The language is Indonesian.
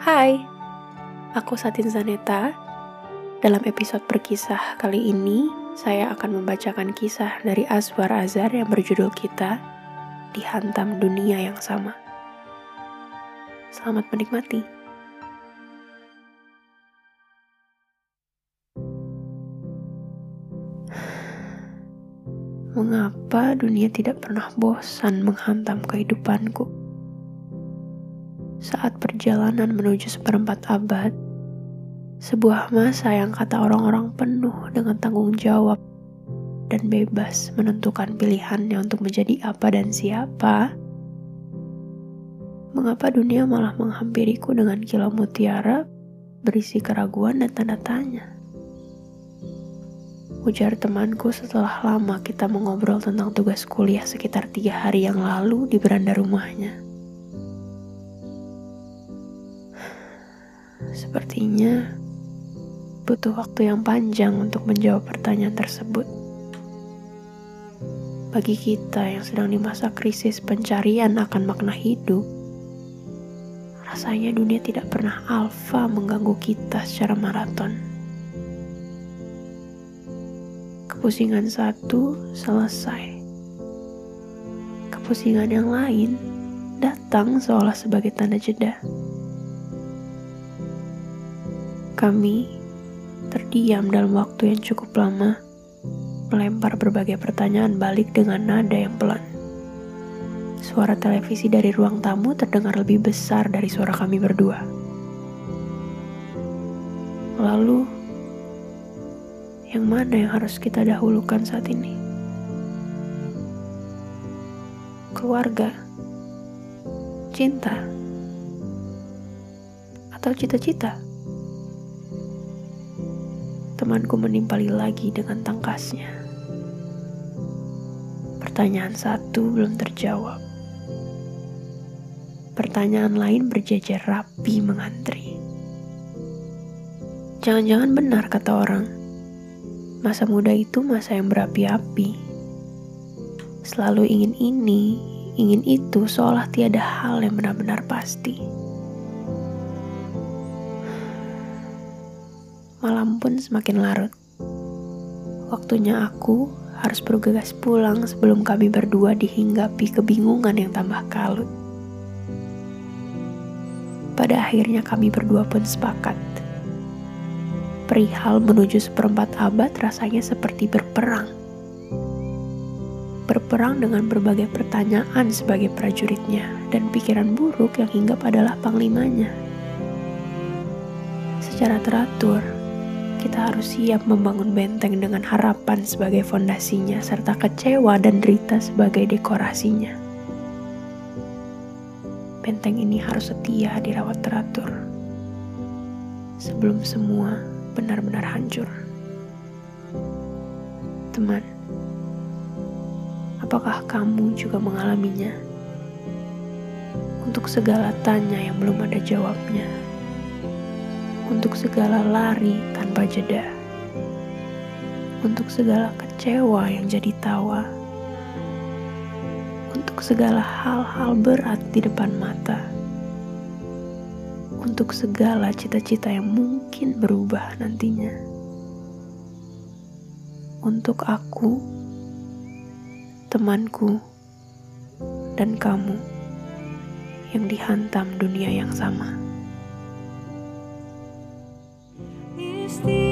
Hai, aku Satin Zaneta. Dalam episode berkisah kali ini, saya akan membacakan kisah dari Azwar Azhar yang berjudul kita Dihantam Dunia yang Sama. Selamat menikmati. Mengapa dunia tidak pernah bosan menghantam kehidupanku? Saat perjalanan menuju seperempat abad, sebuah masa yang kata orang-orang penuh dengan tanggung jawab dan bebas menentukan pilihannya untuk menjadi apa dan siapa. Mengapa dunia malah menghampiriku dengan kilau mutiara berisi keraguan dan tanda tanya? Ujar temanku setelah lama kita mengobrol tentang tugas kuliah sekitar tiga hari yang lalu di beranda rumahnya. Sepertinya butuh waktu yang panjang untuk menjawab pertanyaan tersebut. Bagi kita yang sedang di masa krisis pencarian akan makna hidup, rasanya dunia tidak pernah alfa mengganggu kita secara maraton. Kepusingan satu selesai. Kepusingan yang lain datang seolah sebagai tanda jeda. Kami terdiam dalam waktu yang cukup lama, melempar berbagai pertanyaan balik dengan nada yang pelan. Suara televisi dari ruang tamu terdengar lebih besar dari suara kami berdua. Lalu, yang mana yang harus kita dahulukan saat ini? Keluarga, cinta, atau cita-cita? Temanku menimpali lagi dengan tangkasnya. Pertanyaan satu belum terjawab. Pertanyaan lain berjejer rapi mengantri. Jangan-jangan benar kata orang, masa muda itu masa yang berapi-api. Selalu ingin ini, ingin itu, seolah tiada hal yang benar-benar pasti. Malam pun semakin larut. Waktunya aku harus bergegas pulang sebelum kami berdua dihinggapi kebingungan yang tambah kalut. Pada akhirnya kami berdua pun sepakat. Perihal menuju seperempat abad rasanya seperti berperang. Berperang dengan berbagai pertanyaan sebagai prajuritnya dan pikiran buruk yang hinggap adalah panglimanya. Secara teratur, kita harus siap membangun benteng dengan harapan sebagai fondasinya, serta kecewa dan derita sebagai dekorasinya. Benteng ini harus setia dirawat teratur sebelum semua benar-benar hancur. Teman, apakah kamu juga mengalaminya? Untuk segala tanya yang belum ada jawabnya untuk segala lari tanpa jeda, untuk segala kecewa yang jadi tawa, untuk segala hal-hal berat di depan mata, untuk segala cita-cita yang mungkin berubah nantinya. Untuk aku, temanku, dan kamu yang dihantam dunia yang sama. thee.